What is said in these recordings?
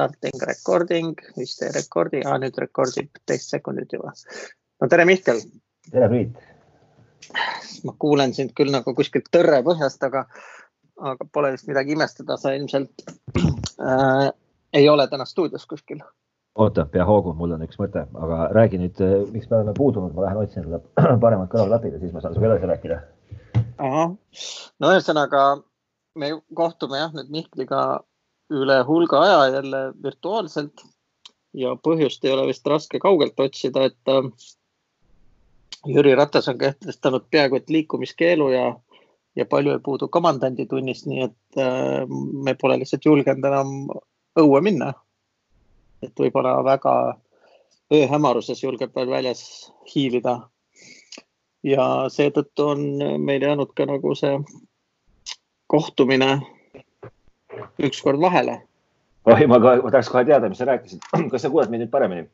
starting recording, vist ei rekordi, nüüd rekordib teist sekundit juba. no tere, Mihkel. tere, Priit. ma kuulen sind küll nagu kuskilt tõrre põhjast, aga, aga pole vist midagi imestada, sa ilmselt äh, ei ole täna stuudios kuskil. oota, pea hoogu, mul on üks mõte, aga räägi nüüd, miks me oleme puudunud, ma lähen otsin endale paremad kõrvaklapid ja siis ma saan sinuga edasi rääkida. ahah, no ühesõnaga me kohtume jah nüüd Mihkliga üle hulga aja jälle virtuaalselt ja põhjust ei ole vist raske kaugelt otsida, et äh, Jüri Ratas on kehtestanud peaaegu et liikumiskeelu ja, ja palju ei puudu komandandi tunnist, nii et äh, me pole lihtsalt julgenud enam õue minna. et võib-olla väga ööhämaruses julgeb veel väljas hiilida. ja seetõttu on meil jäänud ka nagu see kohtumine ükskord vahele. oi, ma ka, ma tahaks kohe teada, mis sa rääkisid. kas sa kuuled mind nüüd paremini?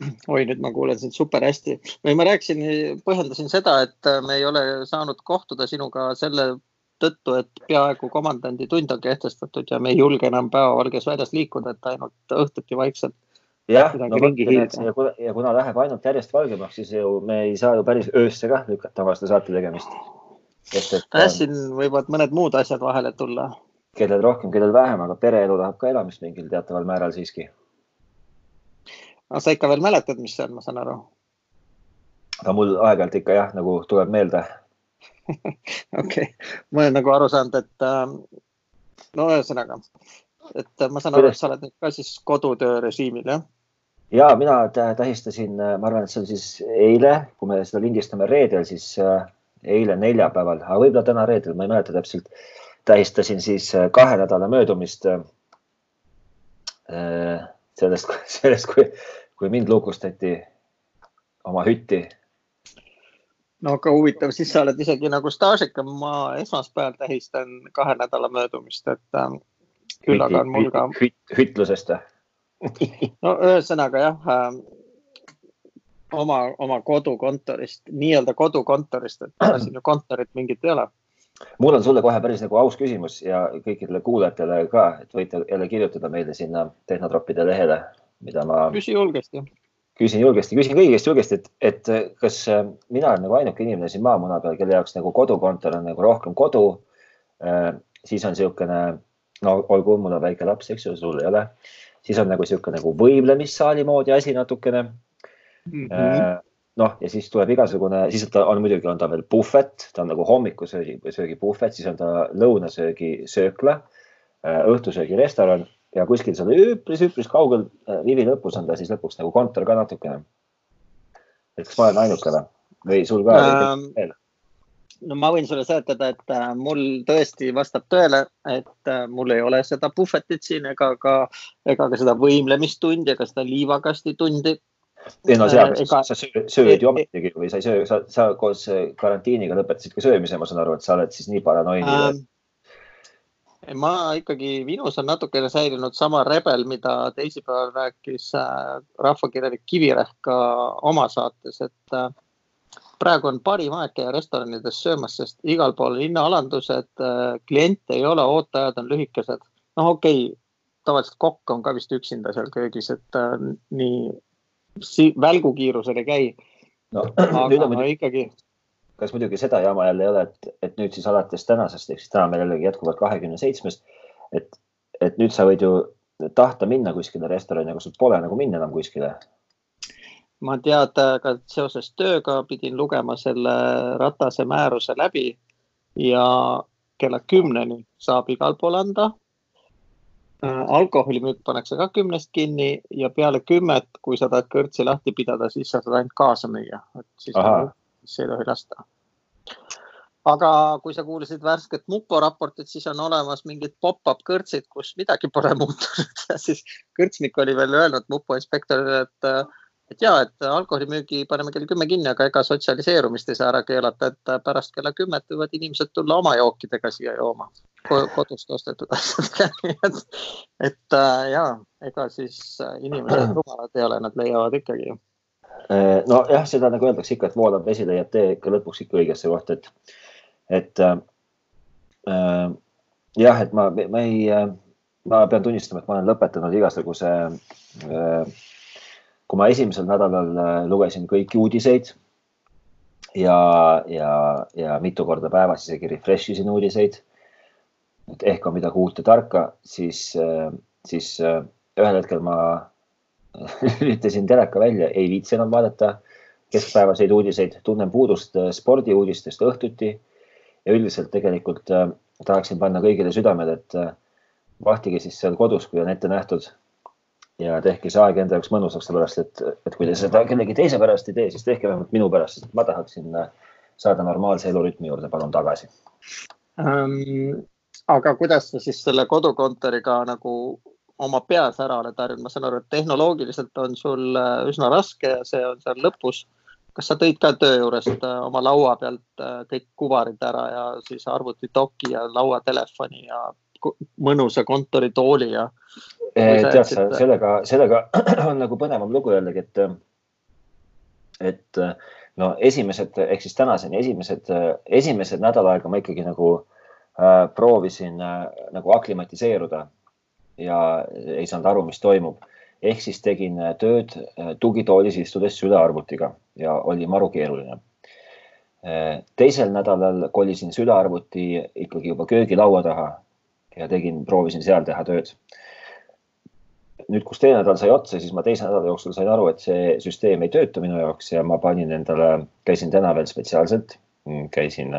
oi, nüüd ma kuulen sind super hästi. või ma rääkisin, põhjendasin seda, et me ei ole saanud kohtuda sinuga selle tõttu, et peaaegu komandandi tund on kehtestatud ja me ei julge enam päevavalges väljas liikuda, et ainult õhtuti vaikselt. jah, no ja kuna, ja kuna läheb ainult järjest valgemaks, siis ju me ei saa ju päris öösse ka lükata avaste saate tegemist. jah, siin võivad mõned muud asjad vahele tulla kellel rohkem, kellel vähem, aga pereelu tahab ka elamist mingil teataval määral siiski. aga sa ikka veel mäletad, mis see on, ma saan aru? aga mul aeg-ajalt ikka jah, nagu tuleb meelde okei okay., ma olen nagu aru saanud, et äh, no ühesõnaga, et ma saan aru, et sa oled nüüd ka siis kodutöö režiimil, jah? ja mina tähistasin, ma arvan, et see on siis eile, kui me seda lindistame reedel, siis äh, eile neljapäeval, aga võib-olla täna reedel, ma ei mäleta täpselt tähistasin siis äh, kahe nädala möödumist äh, sellest, sellest, kui, kui mind lukustati oma hütti. no aga huvitav, siis sa oled isegi nagu staažikam, ma esmaspäeval tähistan kahe nädala möödumist, et äh, küll aga on mul ka hüt,. hütlusest või? no ühesõnaga jah äh,, oma, oma kodukontorist, nii-öelda kodukontorist, et siin ju kontorit mingit ei ole mul on sulle kohe päris nagu aus küsimus ja kõikidele kuulajatele ka, et võite jälle kirjutada meile sinna Tehnotroppide lehele, mida ma. küsi julgesti. küsin julgesti, küsin kõigi käest julgesti, et, et kas äh, mina olen nagu ainuke inimene siin maamuna peal, kelle jaoks nagu kodukontor on nagu rohkem kodu äh,. siis on niisugune, no olgu, mul on väike laps, eks ju, sul ei ole. siis on nagu niisugune nagu võimlemissaali moodi asi natukene mm. -hmm. Äh, noh, ja siis tuleb igasugune, siis ta on muidugi, on ta veel puhvet, ta on nagu hommikusöögi, söögi puhvet, siis on ta lõunasöögi söökla, äh, õhtusöögi restoran ja kuskil seal üpris-üpris kaugel rivi äh, lõpus on ta siis lõpuks nagu kontor ka natukene. et kas ma olen ainuke või, sul ka ähm, veel? no ma võin sulle seletada, et äh, mul tõesti vastab tõele, et mul ei ole seda puhvetit siin ega ka, ega ka seda võimlemistundi ega seda liivakasti tundi ei no seal ega... sa sööd ju ometigi või sa ei söö, sa, sa koos karantiiniga lõpetasid ka söömise, ma saan aru, et sa oled siis nii paranoiline ähm,. ma ikkagi, minus on natukene säilinud sama rebel, mida teisipäeval rääkis äh, rahvakirjanik Kivirähk ka oma saates, et äh, praegu on parim aeg käia restoranides söömas, sest igal pool hinnaalandused äh,, kliente ei ole, ooteajad on lühikesed. noh, okei okay,, tavaliselt kokk on ka vist üksinda seal köögis, et äh, nii si välgukiirusel ei käi no,. aga muidugi, ikkagi. kas muidugi seda jama jälle ei ole, et, et nüüd siis alates tänasest, ehk siis täna meil jällegi jätkuvalt kahekümne seitsmest, et, et nüüd sa võid ju tahta minna kuskile restorani, aga sul pole nagu minna enam kuskile. ma teada ka seoses tööga pidin lugema selle Ratase määruse läbi ja kella kümneni saab igal pool anda alkoholimüük pannakse ka kümnest kinni ja peale kümmet, kui sa tahad kõrtsi lahti pidada, siis sa saad ainult kaasa müüa, et siis ei tohi lasta. aga kui sa kuulasid värsket mupo raportit, siis on olemas mingid pop-up kõrtsid, kus midagi pole muutunud. Ja siis kõrtsnik oli veel öelnud mupo inspektorile, et et ja, et alkoholimüügi paneme kell kümme kinni, aga ega sotsialiseerumist ei saa ära keelata, et pärast kella kümmet võivad inimesed tulla oma jookidega siia jooma kodust ostetud asjadega, nii et, et äh, ja ega siis äh, inimesed rumalad ei ole, nad leiavad ikkagi. Äh, nojah, seda nagu öeldakse ikka, et voolav vesi leiab tee ikka lõpuks ikka õigesse kohta, et, et äh, jah, et ma, ma ei äh,, ma pean tunnistama, et ma olen lõpetanud igasuguse. kui ma esimesel nädalal lugesin kõiki uudiseid ja, ja, ja mitu korda päevas isegi refresh isin uudiseid. Et ehk on midagi uut ja tarka, siis, siis ühel hetkel ma lülitasin teleka välja, ei viitsi enam vaadata keskpäevaseid uudiseid, tunnen puudust spordiuudistest õhtuti ja üldiselt tegelikult äh, tahaksin panna kõigile südamele, et äh, vahtige siis seal kodus, kui on ette nähtud. ja tehke see aeg enda jaoks mõnusaks, sellepärast et, et kui te seda kellegi teise pärast ei tee, siis tehke vähemalt minu pärast, sest ma tahaksin äh, saada normaalse elurütmi juurde, palun tagasi ähm,. Aga kuidas sa siis selle kodukontoriga nagu oma peas ära oled harjunud, ma saan aru, et tehnoloogiliselt on sul üsna raske ja see on seal lõpus kas sa tõid ka töö juurest äh, oma laua pealt äh, kõik kuvarid ära ja siis arvutidoki ja lauatelefoni ja mõnusa kontoritooli ja? Tead sa, sellega, sellega on nagu põnevam lugu jällegi, et, et no esimesed ehk siis tänaseni esimesed, esimesed nädal aega ma ikkagi nagu äh, proovisin äh, nagu aklimatiseeruda ja ei saanud aru, mis toimub ehk siis tegin äh, tööd äh, tugitoolis istudes sülearvutiga ja oli maru keeruline. Äh, teisel nädalal kolisin sülearvuti ikkagi juba köögilaua taha ja tegin, proovisin seal teha tööd. nüüd, kus teine nädal sai otsa, siis ma teise nädala jooksul sain aru, et see süsteem ei tööta minu jaoks ja ma panin endale, käisin täna veel spetsiaalselt, käisin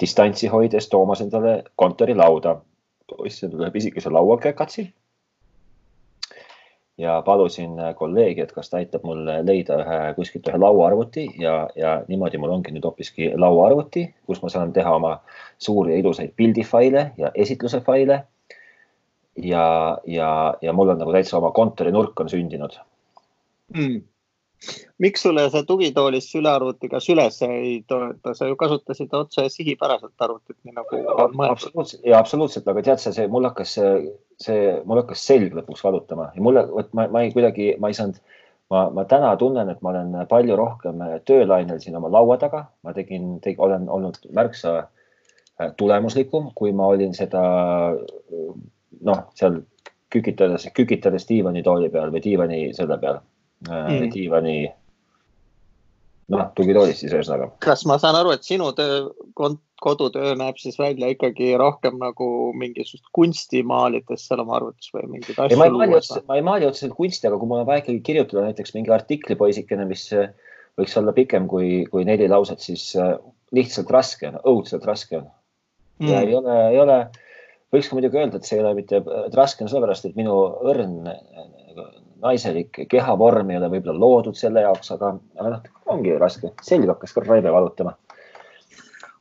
distantsi hoides toomas endale kontorilauda. ostsin endale pisikese lauakekatsi ja palusin äh, kolleegi, et kas ta aitab mul leida ühe kuskilt ühe lauaarvuti ja, ja niimoodi mul ongi nüüd hoopiski lauaarvuti, kus ma saan teha oma suuri ja ilusaid pildifaile ja esitluse faile. ja, ja, ja mul on nagu täitsa oma kontorinurk on sündinud mm miks sulle see tugitoolis sülearvutiga süles ei toeta, sa ju kasutasid otse sihipäraselt arvutit, nii nagu on mõeldud. absoluutselt ja absoluutselt, aga tead sa, see mul hakkas, see mul hakkas selg lõpuks valutama ja mulle, vot ma, ma ei kuidagi, ma ei saanud, ma, ma täna tunnen, et ma olen palju rohkem töölainel siin oma laua taga, ma tegin teg,, olen olnud märksa äh, tulemuslikum, kui ma olin seda noh, seal kükitades, kükitades diivanitooli peal või diivani selle peal mm. diivani, noh, tugitoolis siis ühesõnaga. kas ma saan aru, et sinu töö, kodutöö näeb siis välja ikkagi rohkem nagu mingisugust kunsti maalides seal oma arvutis või mingeid asju? ma ei maali otseselt, ma ei maali otseselt kunsti, aga kui mul on vaja ikkagi kirjutada näiteks mingi artikli poisikene, mis äh, võiks olla pikem kui, kui neli lauset, siis äh, lihtsalt raske on, õudselt raske on mm.. ja ei ole, ei ole, võiks ka muidugi öelda, et see ei ole mitte raske on sellepärast, et minu õrn naiselik kehavorm ei ole võib-olla loodud selle jaoks, aga, aga noh, ongi raske, selg hakkas ka raive valutama.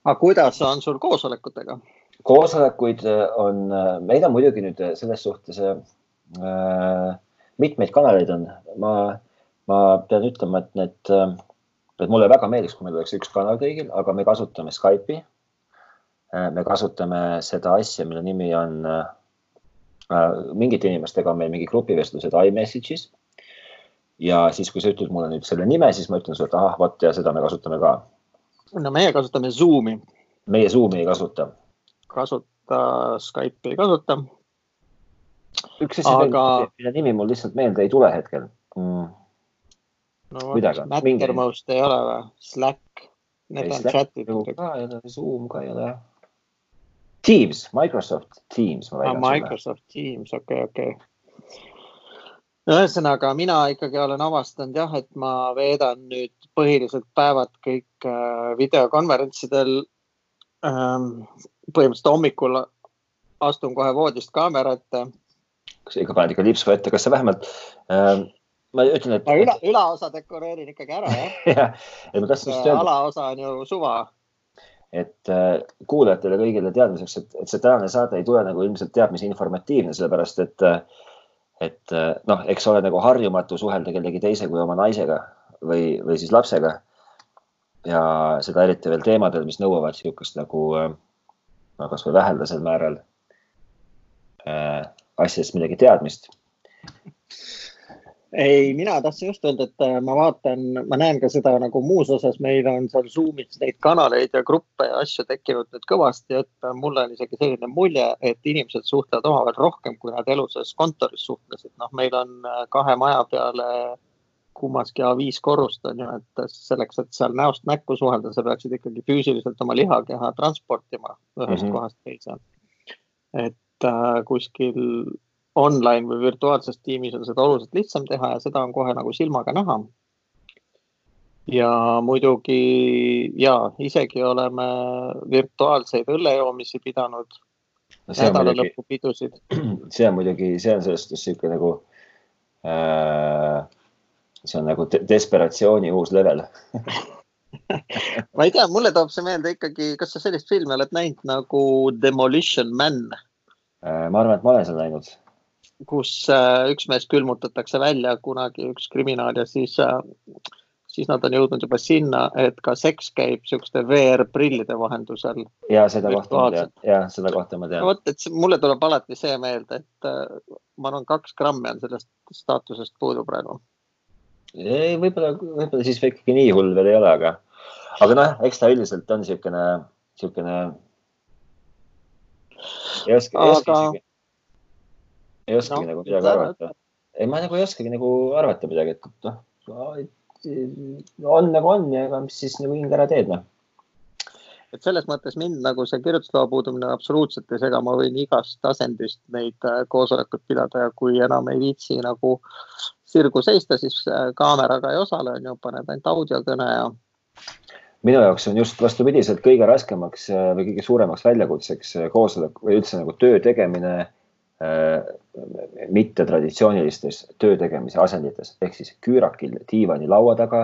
aga kuidas on sul koosolekutega? koosolekuid äh, on, äh, meil on muidugi nüüd äh, selles suhtes äh, mitmeid kanaleid on, ma, ma pean ütlema, et need, et mulle väga meeldiks, kui meil oleks üks kanal kõigil, aga me kasutame Skype'i. me kasutame seda asja, mille nimi on äh, Äh, mingite inimestega on meil mingi grupivestlused iMessage'is. ja siis, kui sa ütled mulle nüüd selle nime, siis ma ütlen sulle, et ahah, vot ja seda me kasutame ka. no meie kasutame Zoom'i. meie Zoom'i ei kasuta. kasuta, Skype'i ei kasuta. üks asi aga... mille nimi mul lihtsalt meelde ei tule hetkel mm.. no Mattermost mingi... ei ole või? Slack, need on chat'id. Zoom ka ei ole Teams, Microsoft Teams. Ah, Microsoft Teams, okei okay,, okei okay. ühesõnaga, mina ikkagi olen avastanud jah, et ma veedan nüüd põhiliselt päevad kõik äh, videokonverentsidel ähm,. põhimõtteliselt hommikul astun kohe voodist kaamera ette. kas ikka paned ikka lipsu ette, kas sa vähemalt ähm, ma ütlen, et. üla, ülaosa dekoreerin ikkagi ära jah just öelda. alaosa on ju suva et äh, kuulajatele kõigile teadmiseks, et, et see tänane saade ei tule nagu ilmselt teab mis informatiivne, sellepärast et, äh, et äh, noh, eks ole nagu harjumatu suhelda kellegi teise kui oma naisega või, või siis lapsega. ja seda eriti veel teemadel, mis nõuavad niisugust nagu no kasvõi väheldasel määral äh, asjadest midagi teadmist. Ei, mina tahtsin just öelda, et äh, ma vaatan, ma näen ka seda nagu muus osas, meil on seal Zoom'is neid kanaleid ja gruppe ja asju tekkinud nüüd kõvasti, et äh, mul on isegi selline mulje, et inimesed suhtlevad omavahel rohkem, kui nad eluses kontoris suhtlesid. noh, meil on äh, kahe maja peale kummaski A5 korrust on ju, et selleks, et seal näost näkku suhelda, sa peaksid ikkagi füüsiliselt oma lihakeha transportima ühest mm -hmm. kohast teise. et äh, kuskil online või virtuaalses tiimis on seda oluliselt lihtsam teha ja seda on kohe nagu silmaga näha. ja muidugi ja isegi oleme virtuaalseid õllejoomisi pidanud no. nädalalõpupidusid. see on muidugi, see on selles suhtes sihuke nagu äh,, see on nagu desperatsiooni uus level ma ei tea, mulle toob see meelde ikkagi, kas sa sellist filmi oled näinud nagu Demolition Man äh,? ma arvan, et ma olen seda näinud kus äh, üks mees külmutatakse välja kunagi, üks kriminaal ja siis, äh, siis nad on jõudnud juba sinna, et ka seks käib niisuguste VR-prillide vahendusel. ja seda kohta ma tean, ja seda kohta ma tean. vot, et mulle tuleb alati see meelde, et äh, ma arvan, kaks grammi on sellest staatusest puudu praegu. ei, võib-olla, võib-olla siis ikkagi nii hull veel ei ole, aga, aga noh, eks ta üldiselt on niisugune, niisugune. ei oska, ei oska isegi ei oskagi no, nagu midagi arvata. ei, ma nagu ei oskagi nagu arvata midagi, et noh, on nagu on ja ega mis siis nagu hing ära teed, noh et selles mõttes mind nagu see kirjutusloa puudumine absoluutselt ei sega, ma võin igast asendist neid äh, koosolekuid pidada ja kui enam ei viitsi nagu sirgu seista, siis äh, kaameraga ei osale, on ju, paned ainult audiokõne ja. minu jaoks on just vastupidiselt kõige raskemaks äh, või kõige suuremaks väljakutseks koosolek või üldse nagu töö tegemine mittetraditsioonilistes töö tegemise asendites. Ehk siis küürakil diivani laua taga,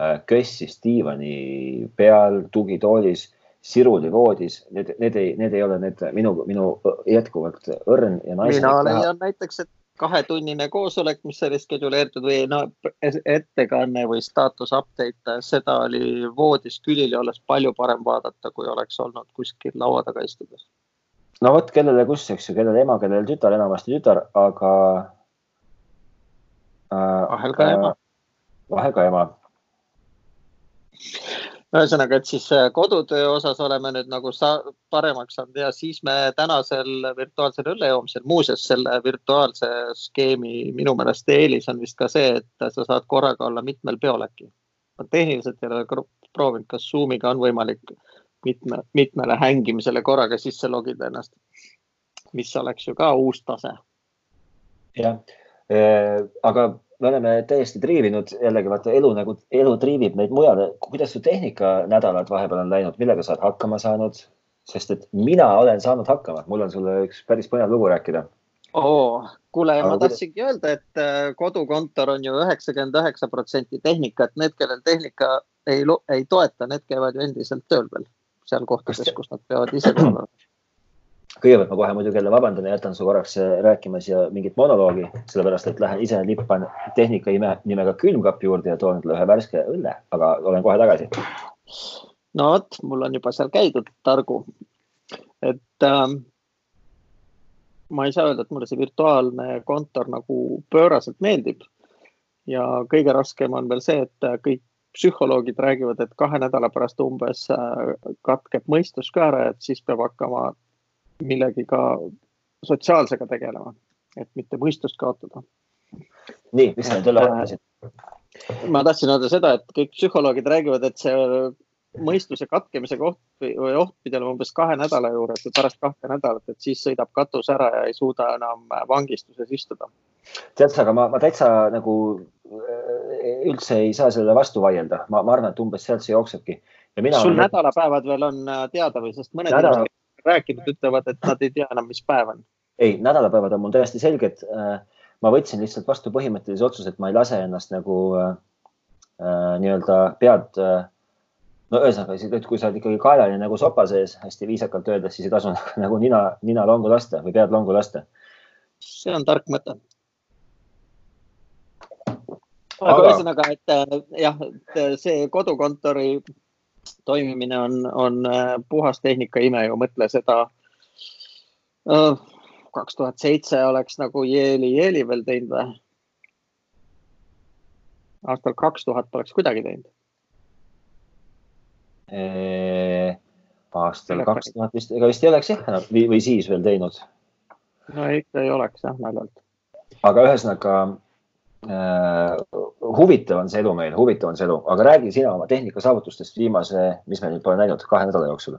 äh, kössis diivani peal, tugitoolis, siruli voodis, need, need ei, need ei ole need minu, minu jätkuvalt õrn ja naislik. mina leian näiteks, et kahetunnine koosolek, mis oli skeduleeritud või no ettekanne või staatus update, seda oli voodis külili olles palju parem vaadata, kui oleks olnud kuskil laua taga istudes no vot, kellele kus, eks ju, kellele ema, kellele tütar, enamasti tütar, aga äh,. vahel ka ema. vahel ka ema. ühesõnaga, et siis äh, kodutöö osas oleme nüüd nagu sa paremaks saanud ja siis me tänasel virtuaalsel õllejoomisel, muuseas selle virtuaalse skeemi minu meelest eelis on vist ka see, et sa saad korraga olla mitmel peol äkki. ma tehniliselt ei ole proovinud, kas Zoomiga on võimalik mitme, mitmele hängimisele korraga sisse logida ennast. mis oleks ju ka uus tase. jah, aga me oleme täiesti triivinud jällegi vaata elu nagu, elu triivib meid mujale. kuidas su tehnikanädalad vahepeal on läinud, millega sa oled hakkama saanud? sest et mina olen saanud hakkama, mul on sulle üks päris põnev lugu rääkida oo, kuule, ma tahtsingi öelda, et äh, kodukontor on ju üheksakümmend üheksa protsenti tehnika, et need, kellel tehnika ei, ei toeta, need käivad ju endiselt tööl veel seal kohtades, kus nad peavad ise tulema kõigepealt ma kohe muidugi jälle vabandan ja jätan su korraks äh, rääkima siia mingit monoloogi, sellepärast et lähen ise lippan tehnika ime nimega külmkapi juurde ja toon ühe värske õlle, aga olen kohe tagasi. no vot, mul on juba seal käidud, targu. et ähm, ma ei saa öelda, et mulle see virtuaalne kontor nagu pööraselt meeldib. ja kõige raskem on veel see, et kõik psühholoogid räägivad, et kahe nädala pärast umbes äh, katkeb mõistus ka ära, et siis peab hakkama millegiga sotsiaalsega tegelema, et mitte mõistust kaotada. nii, mis sa nüüd jälle mõtlesid? ma tahtsin öelda seda, et kõik psühholoogid räägivad, et see mõistuse katkemise koht või oht pidi olema umbes kahe nädala juures või pärast kahte nädalat, et siis sõidab katus ära ja ei suuda enam vangistuses istuda. tead sa, aga ma, ma täitsa nagu üldse ei saa sellele vastu vaielda, ma, ma arvan, et umbes sealt see jooksebki. sul olen... nädalapäevad veel on äh, teada või, sest mõned Nädala... inimesed rääkinud ütlevad, et nad ei tea enam, mis päev on. ei, nädalapäevad on mul täiesti selged. Äh, ma võtsin lihtsalt vastu põhimõttelise otsuse, et ma ei lase ennast nagu äh, äh nii-öelda pead äh, no ühesõnaga, kui sa oled ikkagi kaelani nagu sopa sees, hästi viisakalt öeldes, siis ei tasu nagu nina, nina longu lasta või pead longu lasta. see on tark mõte aga ühesõnaga, et äh, jah, et äh, see kodukontori toimimine on, on äh, puhas tehnika ime ju, mõtle seda. kaks tuhat seitse oleks nagu jeeli-jeeli veel teinud või? aastal kaks tuhat poleks kuidagi teinud. aastal kaks tuhat vist, ega vist ei oleks jah, või, või siis veel teinud. no ikka ei oleks jah, naljalt. aga ühesõnaga huvitav on see elu meil, huvitav on see elu, aga räägi sina oma tehnikasaavutustest viimase, mis me nüüd pole näinud, kahe nädala jooksul.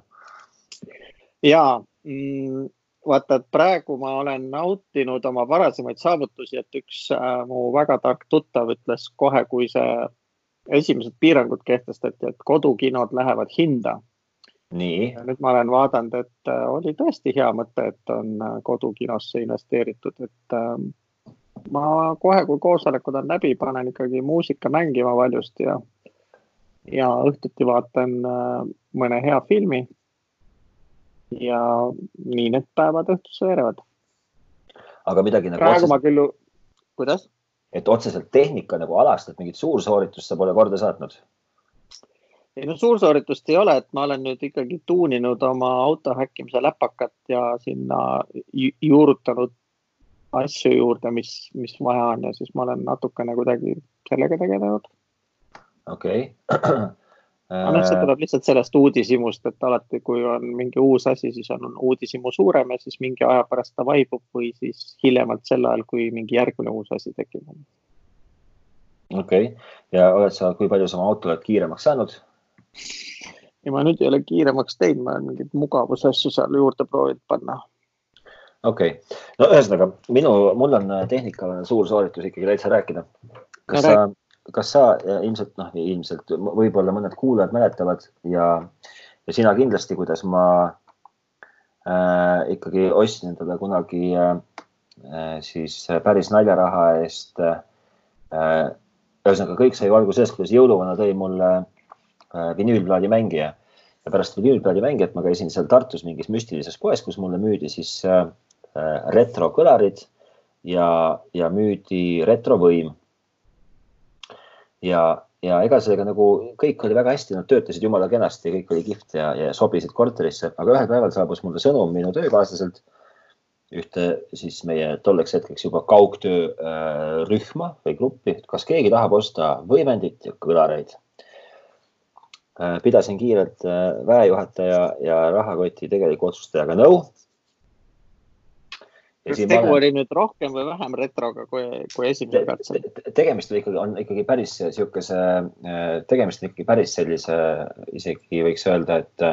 ja mm, vaata, et praegu ma olen nautinud oma varasemaid saavutusi, et üks äh, mu väga tark tuttav ütles kohe, kui see esimesed piirangud kehtestati, et kodukinod lähevad hinda nii. nüüd ma olen vaadanud, et äh, oli tõesti hea mõte, et on äh, kodukinosse investeeritud, et äh, ma kohe, kui koosolekud on läbi, panen ikkagi muusika mängima valjust ja, ja õhtuti vaatan mõne hea filmi. ja nii need päevad õhtusse veerevad. aga midagi nagu. praegu otseselt... ma küll, kuidas? et otseselt tehnika nagu alast, et mingit suursooritust sa pole korda saatnud ei no suursooritust ei ole, et ma olen nüüd ikkagi tuuninud oma auto häkkimise läpakat ja sinna juurutanud asju juurde, mis, mis vaja on ja siis ma olen natukene kuidagi sellega tegelenud. okei okay. aga noh, see tuleb lihtsalt sellest uudishimust, et alati, kui on mingi uus asi, siis on uudishimu suurem ja siis mingi aja pärast ta vaibub või siis hiljemalt sel ajal, kui mingi järgmine uus asi tekib. okei okay., ja oled sa, kui palju sa oma auto oled kiiremaks saanud? ja ma nüüd ei ole kiiremaks teinud, ma olen mingeid mugavusasju seal juurde proovinud panna. Okei okay., no ühesõnaga minu, mul on tehnika suur sooritus ikkagi täitsa rääkida. kas no, sa, kas sa ilmselt noh, ilmselt võib-olla mõned kuulajad mäletavad ja, ja sina kindlasti, kuidas ma äh, ikkagi ostsin endale kunagi äh, siis päris naljaraha eest äh,. ühesõnaga kõik sai alguse sellest, kuidas jõuluvana tõi mulle äh, Äh, vinüülplaadi mängija. ja pärast vinüülplaadi mängijat ma käisin seal Tartus mingis müstilises poes, kus mulle müüdi siis äh, äh, retrokõlarid ja, ja müüdi retrovõim. ja, ja ega sellega nagu kõik oli väga hästi, nad töötasid jumala kenasti, kõik oli kihvt ja, ja sobisid korterisse, aga ühel päeval saabus mulle sõnum minu töökaaslaselt ühte siis meie tolleks hetkeks juba kaugtöörühma või gruppi, kas keegi tahab osta võimendit ja kõlareid Äh, pidasin kiirelt äh, väejuhataja ja rahakoti tegeliku otsustajaga nõu. kas tegu oli nüüd rohkem või vähem retroga kui, kui esimene katse. te,? tegemist oli ikkagi, on ikkagi päris sihukese, äh, tegemist on ikkagi päris sellise, isegi võiks öelda, et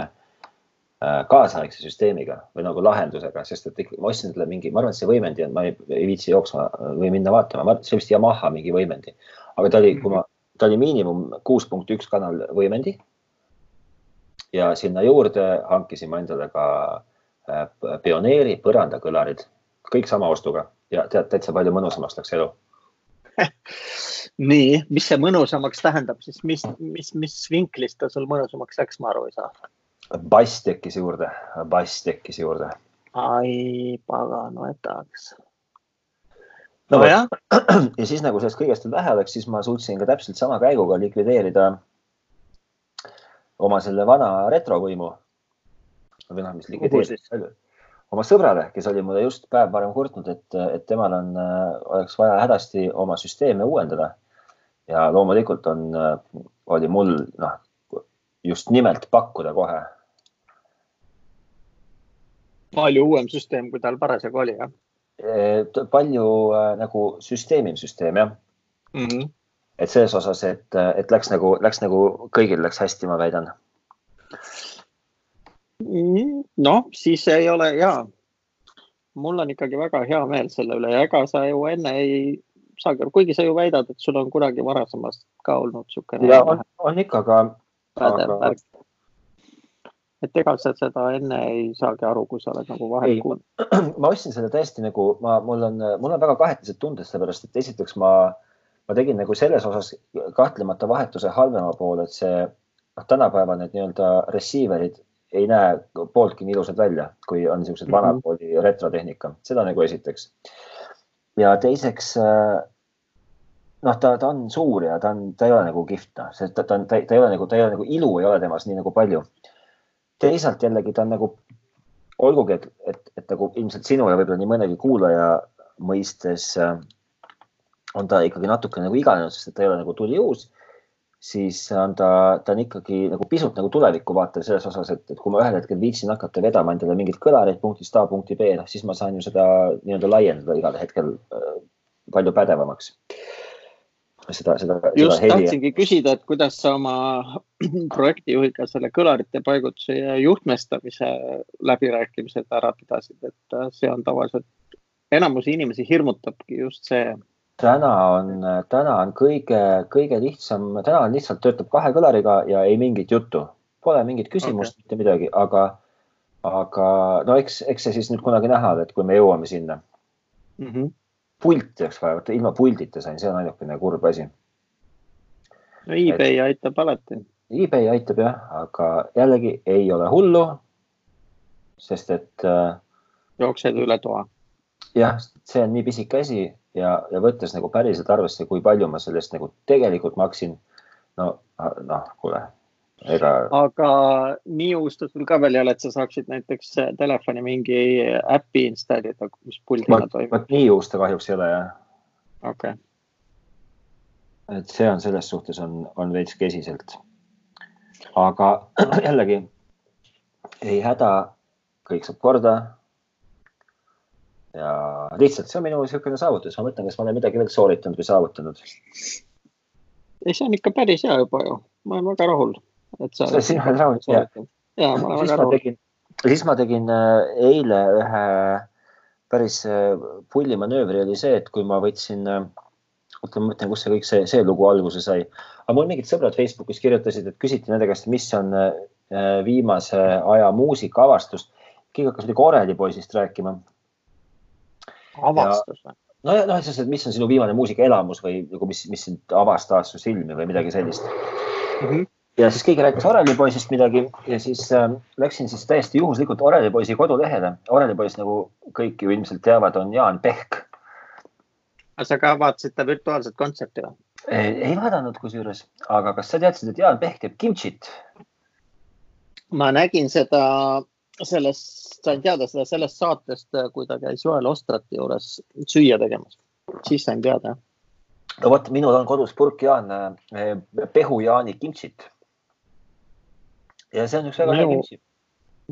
kaasaegse süsteemiga või nagu lahendusega, sest et ikka ma ostsin talle mingi, ma arvan, et see võimendi on, ma ei, ei viitsi jooksma või minna vaatama, see vist Yamaha mingi võimendi, aga ta oli, kui ma, ta oli miinimum kuus punkt üks kanal võimendi. Ja sinna juurde hankisime endale ka äh, pioneeri põrandakõlarid, kõik sama ostuga ja tead, täitsa palju mõnusamaks läks elu nii, mis see mõnusamaks tähendab siis, mis, mis, mis vinklist ta sul mõnusamaks läks, ma aru ei saa. bass tekkis juurde, bass tekkis juurde. ai, pagan võtaks. no, no jah. ja siis nagu sellest kõigest veel vähe oleks, siis ma suutsin ka täpselt sama käiguga likvideerida oma selle vana retrovõimu või noh, mis likvideeris oma sõbrale, kes oli mulle just päev varem kurtnud, et, et temal on, oleks vaja hädasti oma süsteeme uuendada. ja loomulikult on, oli mul noh, just nimelt pakkuda kohe. palju uuem süsteem, kui tal parasjagu oli, jah? palju nagu süsteemim süsteem, jah mm. -hmm et selles osas, et, et läks nagu, läks nagu kõigil läks hästi, ma väidan. Noh, siis ei ole ja. mul on ikkagi väga hea meel selle üle ja ega sa ju enne ei saagi, kuigi sa ju väidad, et sul on kunagi varasemast ka olnud niisugune. ja on, on ikka, aga, aga.... et ega sa seda enne ei saagi aru, kui sa oled nagu vahel kuulnud. ma ostsin selle tõesti nagu ma, mul on, mul on väga kahetised tunded, sellepärast et esiteks ma ma tegin nagu selles osas kahtlemata vahetuse halvema poole, et see noh, tänapäeva need nii-öelda receiver'id ei näe pooltki nii ilusad välja, kui on niisugused mm -hmm. vanakooli retrotehnika, seda nagu esiteks. ja teiseks noh, ta, ta on suur ja ta on, ta ei ole nagu kihvt, noh, sest ta, ta on, ta, ei ole nagu, ta ei ole nagu ilu ei ole temas nii nagu palju. teisalt jällegi ta on nagu, olgugi, et, et, et nagu ilmselt sinu ja võib-olla nii mõnegi kuulaja mõistes äh, on ta ikkagi natuke nagu iganenud, sest ta ei ole nagu tuliuus, siis on ta, ta on ikkagi nagu pisut nagu tulevikku vaatav selles osas, et, et kui ma ühel hetkel viitsin hakata vedama endale mingeid kõlareid punktist A punkti B, noh siis ma saan ju seda nii-öelda laiendada igal hetkel äh, palju pädevamaks seda, seda. just seda tahtsingi küsida, et kuidas sa oma projektijuhiga selle kõlarite paigutuse ja juhtmestamise läbirääkimised ära pidasid, et äh, see on tavaliselt, enamusi inimesi hirmutabki just see. Täna on, täna on kõige, kõige lihtsam, täna on lihtsalt töötab kahe kõlariga ja ei mingit juttu, pole mingit küsimust okay., mitte midagi, aga, aga no eks, eks see siis nüüd kunagi näha, et kui me jõuame sinna mm. -hmm pulti oleks vaja, ilma puldita sain, see on ainukene kurb asi. no eBay et, aitab alati. eBay aitab jah, aga jällegi ei ole hullu. sest et äh,. jooksed üle toa. jah, see on nii pisike asi ja, ja võttes nagu päriselt arvesse, kui palju ma sellest nagu tegelikult maksin. no, noh, kuule ega. aga nii uus sul ka veel ei ole, et sa saaksid näiteks telefoni mingi äpi installida, mis puldina toimub? vot nii uus ta kahjuks ei ole jah. okei okay.. et see on selles suhtes on, on veits kesiselt. aga jällegi ei häda, kõik saab korda. Ja lihtsalt see on minu niisugune saavutus, ma mõtlen, kas ma olen midagi veel sooritanud või saavutanud. ei, see on ikka päris hea juba ju, ma olen väga rahul et sa. siis ma olen rahul, jah. ja ma olen väga rahul. siis ma tegin äh, eile ühe päris äh, pulli manöövri oli see, et kui ma võtsin, äh, oota ma mõtlen, kus see kõik see, see lugu alguse sai. aga mul mingid sõbrad Facebookis kirjutasid, et küsiti nende käest, mis on viimase aja muusikaavastust. keegi hakkas midagi Orelipoisist rääkima. Avastus või? no ja noh, et mis on sinu viimane muusikaelamus või nagu mis, mis sind avastas su silmi või midagi sellist mm. -hmm ja siis keegi rääkis Orelipoisist midagi ja siis äh, läksin siis täiesti juhuslikult Orelipoisi kodulehele. Orelipoiss, nagu kõik ju ilmselt teavad, on Jaan Pehk. sa ka vaatasid ta virtuaalset kontserti või? ei vaadanud kusjuures, aga kas sa teadsid, et Jaan Pehk teeb kimchit? ma nägin seda sellest, sain teada seda sellest saatest, kui ta käis Joel Ostrati juures süüa tegemas, siis sain teada. no vot, minul on kodus purk Jaan, eh, Pehu Jaani kimchit ja see on üks väga hea kimchi.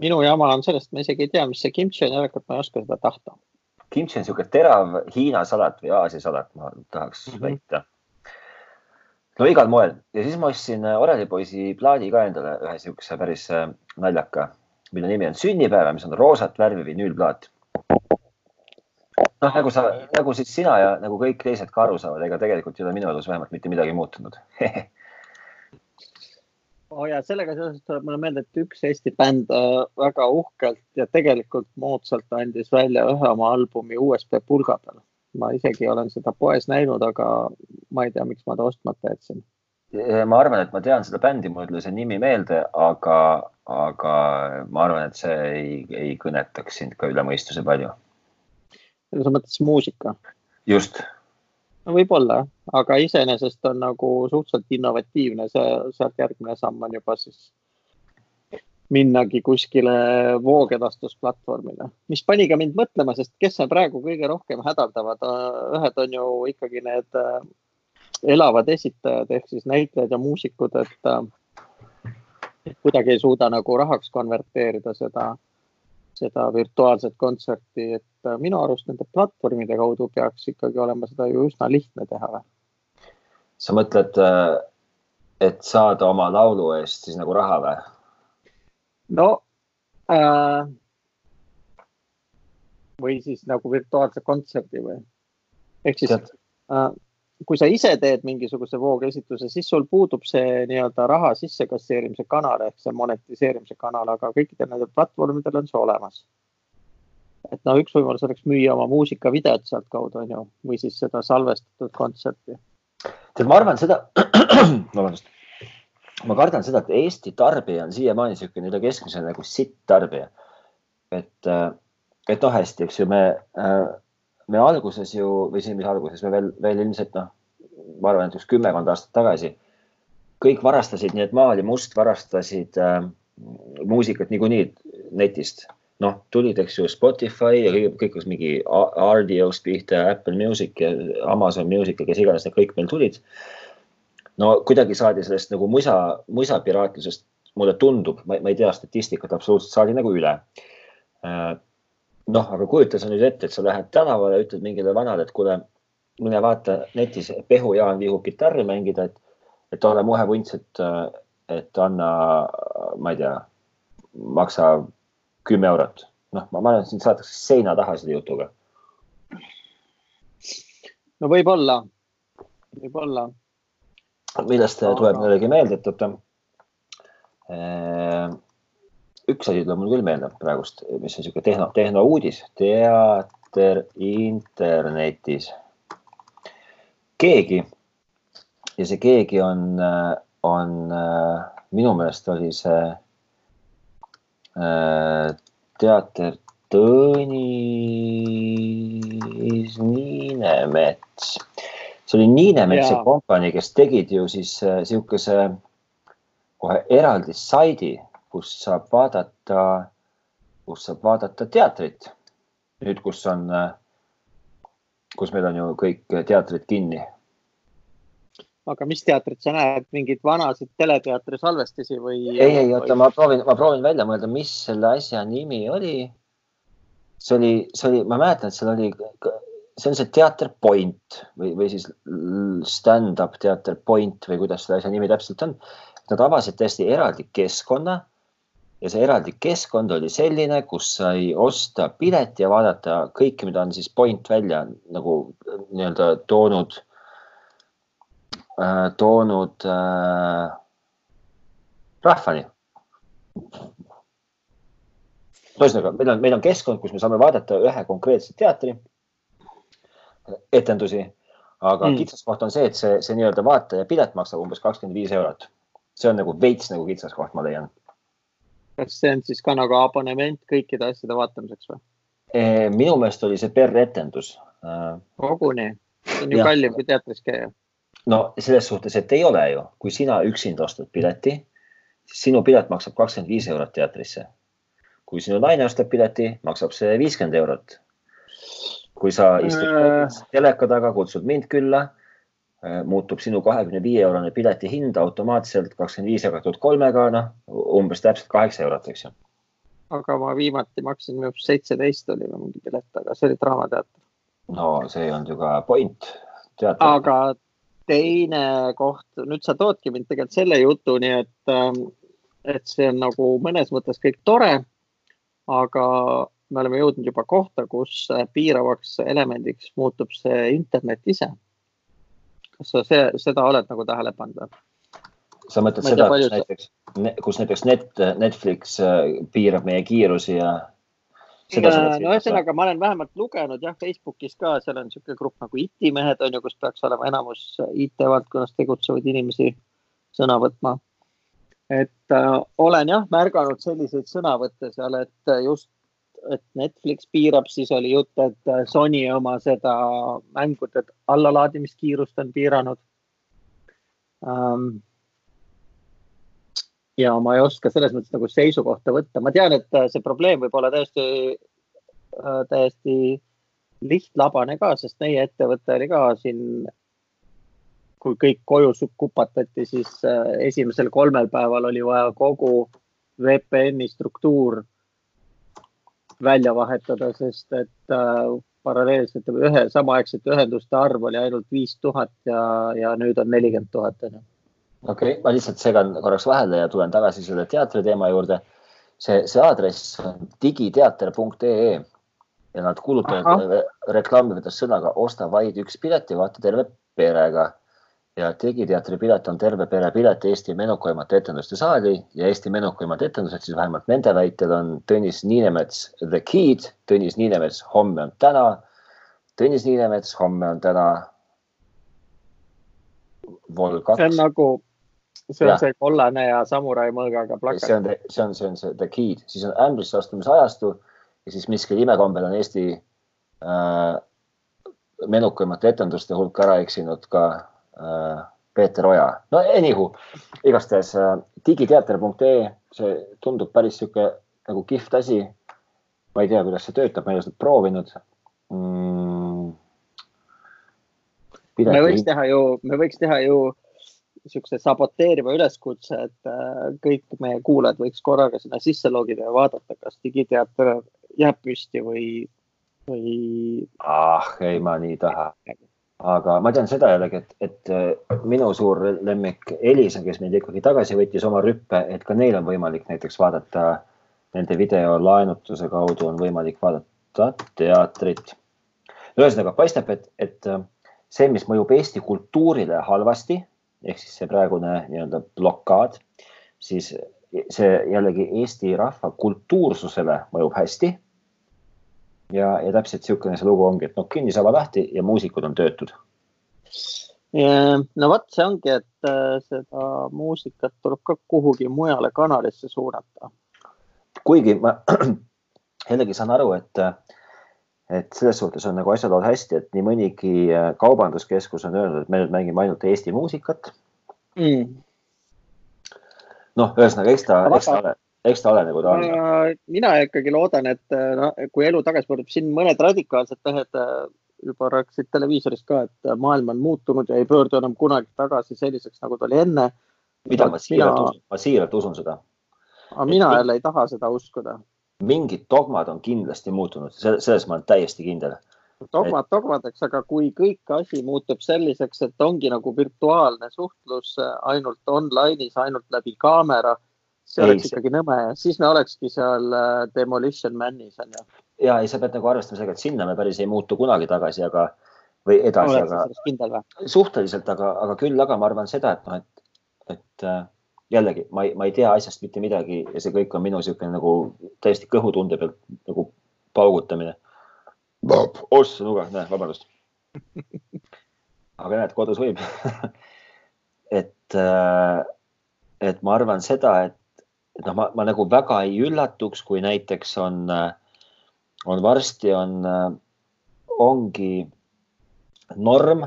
minu jama on sellest, ma isegi ei tea, mis see kimchi on, järelikult ma ei oska seda tahta. kimchi on niisugune terav Hiina salat või Aasia salat, ma tahaks mm -hmm. väita. no igal moel ja siis ma ostsin äh, Orelipoisi plaadi ka endale ühe niisuguse päris äh, naljaka, mille nimi on Sünnipäeva, mis on roosat värvi vinüülplaat noh, nagu sa, nagu siis sina ja nagu kõik teised ka aru saavad, ega tegelikult ei ole minu elus vähemalt mitte midagi muutunud oh ja sellega seoses tuleb mulle meelde, et üks Eesti bänd äh, väga uhkelt ja tegelikult moodsalt andis välja ühe oma albumi USB pulga peal. ma isegi olen seda poes näinud, aga ma ei tea, miks ma ta ostmata jätsin. ma arvan, et ma tean seda bändi, mul ei tule see nimi meelde, aga, aga ma arvan, et see ei, ei kõnetaks sind ka üle mõistuse palju. sa mõtled siis muusika? just no võib-olla, aga iseenesest on nagu suhteliselt innovatiivne, see sealt järgmine samm on juba siis minnagi kuskile voogedastusplatvormile, mis pani ka mind mõtlema, sest kes seal praegu kõige rohkem hädaldavad, ühed on ju ikkagi need äh, elavad esitajad ehk siis näitlejad ja muusikud, et, äh, et kuidagi ei suuda nagu rahaks konverteerida seda seda virtuaalset kontserti, et äh, minu arust nende platvormide kaudu peaks ikkagi olema seda ju üsna lihtne teha sa mõtled, äh, et saada oma laulu eest siis nagu raha või? no äh, või siis nagu virtuaalse kontserdi või? ehk siis äh, kui sa ise teed mingisuguse voogesitluse, siis sul puudub see nii-öelda raha sissekasseerimise kanal ehk see monetiseerimise kanal, aga kõikidel nendel platvormidel on see olemas. et noh, üks võimalus oleks müüa oma muusikavideot sealtkaudu on ju, või siis seda salvestatud kontserti. tead, ma arvan seda, vabandust, ma kardan seda, et Eesti tarbija on siiamaani niisugune üle keskmise nagu sitt tarbija. et, et noh, hästi, eks ju, me äh, me alguses ju või siin, mis alguses me veel, veel ilmselt noh, ma arvan, et üks kümmekond aastat tagasi kõik varastasid, nii et Maal ja Must varastasid äh, muusikat niikuinii netist. noh, tulid, eks ju, Spotify ja kõik, kõik, kas mingi RDO-st pihta, Apple Music ja Amazon Music ja kes iganes need kõik meil tulid. no kuidagi saadi sellest nagu musa, musa piraatlusest, mulle tundub, ma ei tea statistikat absoluutselt, saadi nagu üle. Äh, noh, aga kujuta sa nüüd ette, et sa lähed tänavale ütled mingile vanale, et kuule, mine vaata netis, Pehu Jaan vihub kitarri mängida, et, et ole muhe vunts, et, et anna, ma ei tea, maksa kümme eurot. noh, ma arvan, et sind saadakse seina taha selle jutuga. no võib-olla, võib-olla. millest tuleb muidugi meelde, et oota. Äh, üks asi tuleb mul küll meelde praegust, mis on niisugune tehno, tehnouudis, teater internetis. keegi ja see keegi on, on minu meelest oli see Äh, teater Tõnis Niinemets. see oli Niinemetsa kompanii, kes tegid ju siis niisuguse äh, kohe eraldi saidi, kus saab vaadata, kus saab vaadata teatrit. nüüd, kus on, kus meil on ju kõik teatrid kinni aga mis teatrit sa näed, mingeid vanasid teleteatri salvestisi või? ei, ei oota, ma proovin, ma proovin välja mõelda, mis selle asja nimi oli. see oli, see oli, ma mäletan, et seal oli, see on see teater Point või, või siis stand-up teater Point või kuidas selle asja nimi täpselt on. Nad avasid täiesti eraldi keskkonna ja see eraldi keskkond oli selline, kus sai osta pileti ja vaadata kõike, mida on siis Point välja nagu nii-öelda toonud Äh, toonud äh, rahvani. ühesõnaga, meil on, meil on keskkond, kus me saame vaadata ühe konkreetse teatri etendusi, aga mm. kitsaskoht on see, et see, see nii-öelda vaataja pilet maksab umbes kakskümmend viis eurot. see on nagu veits nagu kitsaskoht, ma leian. Kas see on siis ka nagu abonement kõikide asjade vaatamiseks või? minu meelest oli see per etendus. koguni, see on ju kallim kui teatris käia no selles suhtes, et ei ole ju, kui sina üksinda ostad pileti, siis sinu pilet maksab kakskümmend viis eurot teatrisse. kui sinu naine ostab pileti, maksab see viiskümmend eurot. kui sa istud äh... teleka taga, kutsud mind külla, muutub sinu kahekümne viie eurone pileti hind automaatselt kakskümmend viis jagatud kolmega, noh umbes täpselt kaheksa eurot, eks ju. aga ma viimati maksin minu arust seitseteist oli mingi pilet, aga see oli Draamateater. no see ei olnud ju ka point. aga teine koht, nüüd sa toodki mind tegelikult selle jutuni, et, ähm, et see on nagu mõnes mõttes kõik tore. aga me oleme jõudnud juba kohta, kus piiravaks elemendiks muutub see internet ise. Kas sa see, seda oled nagu tähele pannud? sa mõtled seda, kus näiteks, kus näiteks net, Netflix äh, piirab meie kiirusi ja no ühesõnaga, ma olen vähemalt lugenud jah, Facebookis ka, seal on niisugune grupp nagu IT-mehed on ju, kus peaks olema enamus IT-valdkonnas tegutsevaid inimesi sõna võtma. et äh, olen jah märganud selliseid sõnavõtte seal, et just, et Netflix piirab, siis oli jutt, et Sony oma seda mängude allalaadimiskiirust on piiranud. Ähm, ja ma ei oska selles mõttes nagu seisukohta võtta, ma tean, et äh, see probleem võib olla täiesti, äh, täiesti lihtlabane ka, sest meie ettevõte oli ka siin, kui kõik koju kupatati, siis äh, esimesel kolmel päeval oli vaja kogu VPN-i struktuur välja vahetada, sest et paralleelselt ühe samaaegsete ühenduste arv oli ainult viis tuhat ja, ja nüüd on nelikümmend tuhat onju okei okay,, ma lihtsalt segan korraks vahele ja tulen tagasi selle teatri teema juurde. see, see aadress on digiteater.ee ja nad kuulutavad, reklaamivad sõnaga osta vaid üks pilet ja vaata terve perega. Ja Digiteatri pilet on terve pere pilet Eesti menukaimate etenduste saali ja Eesti menukaimad etendused siis vähemalt nende väitel on Tõnis Niinemets The Kid, Tõnis Niinemets homme on täna. Tõnis Niinemets homme on täna see on nagu see on ja. see kollane ja samurai mõõgaga plakat. see on, see on, see on see The Key, siis on ämbrisse astumise ajastu ja siis miskil imekombel on Eesti äh, menukamate etenduste hulka ära eksinud ka Peeter Oja. no anywho, igastahes äh, digiteater.ee, see tundub päris sihuke nagu kihvt asi. ma ei tea, kuidas see töötab, ma ei ole seda proovinud mm.. me võiks teha ju, me võiks teha ju niisuguse saboteeriva üleskutse, et äh, kõik meie kuulajad võiks korraga sinna sisse logida ja vaadata, kas digiteater jääb püsti või, või. ah, ei, ma nii ei taha. Aga ma tean seda jällegi, et, et äh, minu suur lemmik Elisa, kes meid ikkagi tagasi võttis oma rüppe, et ka neil on võimalik näiteks vaadata nende videolaenutuse kaudu on võimalik vaadata teatrit. ühesõnaga paistab, et, et äh, see, mis mõjub Eesti kultuurile halvasti ehk siis see praegune nii-öelda blokaad, siis see jällegi Eesti rahva kultuursusele mõjub hästi. Ja, ja täpselt niisugune see lugu ongi, et noh, kinnisala lahti ja muusikud on töötud. no vot, see ongi, et äh, seda muusikat tuleb ka kuhugi mujale kanalisse suunata. kuigi ma jällegi saan aru, et et selles suhtes on nagu asjad olnud hästi, et nii mõnigi äh, kaubanduskeskus on öelnud, et me nüüd mängime ainult Eesti muusikat mm.. noh, ühesõnaga, eks ta, eks ta ole, eks ta ole nagu ta on. mina ikkagi loodan, et no, kui elu tagasi pöördub, siin mõned radikaalsed mehed äh, juba rääkisid televiisorist ka, et maailm on muutunud ja ei pöördu enam kunagi tagasi selliseks, nagu ta oli enne. mida ma siiralt mina... usun, ma siiralt usun seda. aga mina jälle ei taha seda uskuda mingid dogmad on kindlasti muutunud, selles ma olen täiesti kindel. dogmad dogmadeks, aga kui kõik asi muutub selliseks, et ongi nagu virtuaalne suhtlus ainult online'is, ainult läbi kaamera, see oleks ei, ikkagi nõme ja siis me olekski seal äh, Demolition Manis on ju. ja ei, sa pead nagu arvestama sellega, et sinna me päris ei muutu kunagi tagasi, aga või edasi, aga suhteliselt, aga, aga küll, aga ma arvan seda, et noh, et, et äh, jällegi ma ei, ma ei tea asjast mitte midagi ja see kõik on minu niisugune nagu täiesti kõhutunde pealt nagu paugutamine. ossa nuga, näe, vabandust. aga näed, kodus võib et, äh, et ma arvan seda, et, et noh, ma, ma nagu väga ei üllatuks, kui näiteks on, äh, on varsti on, äh, ongi norm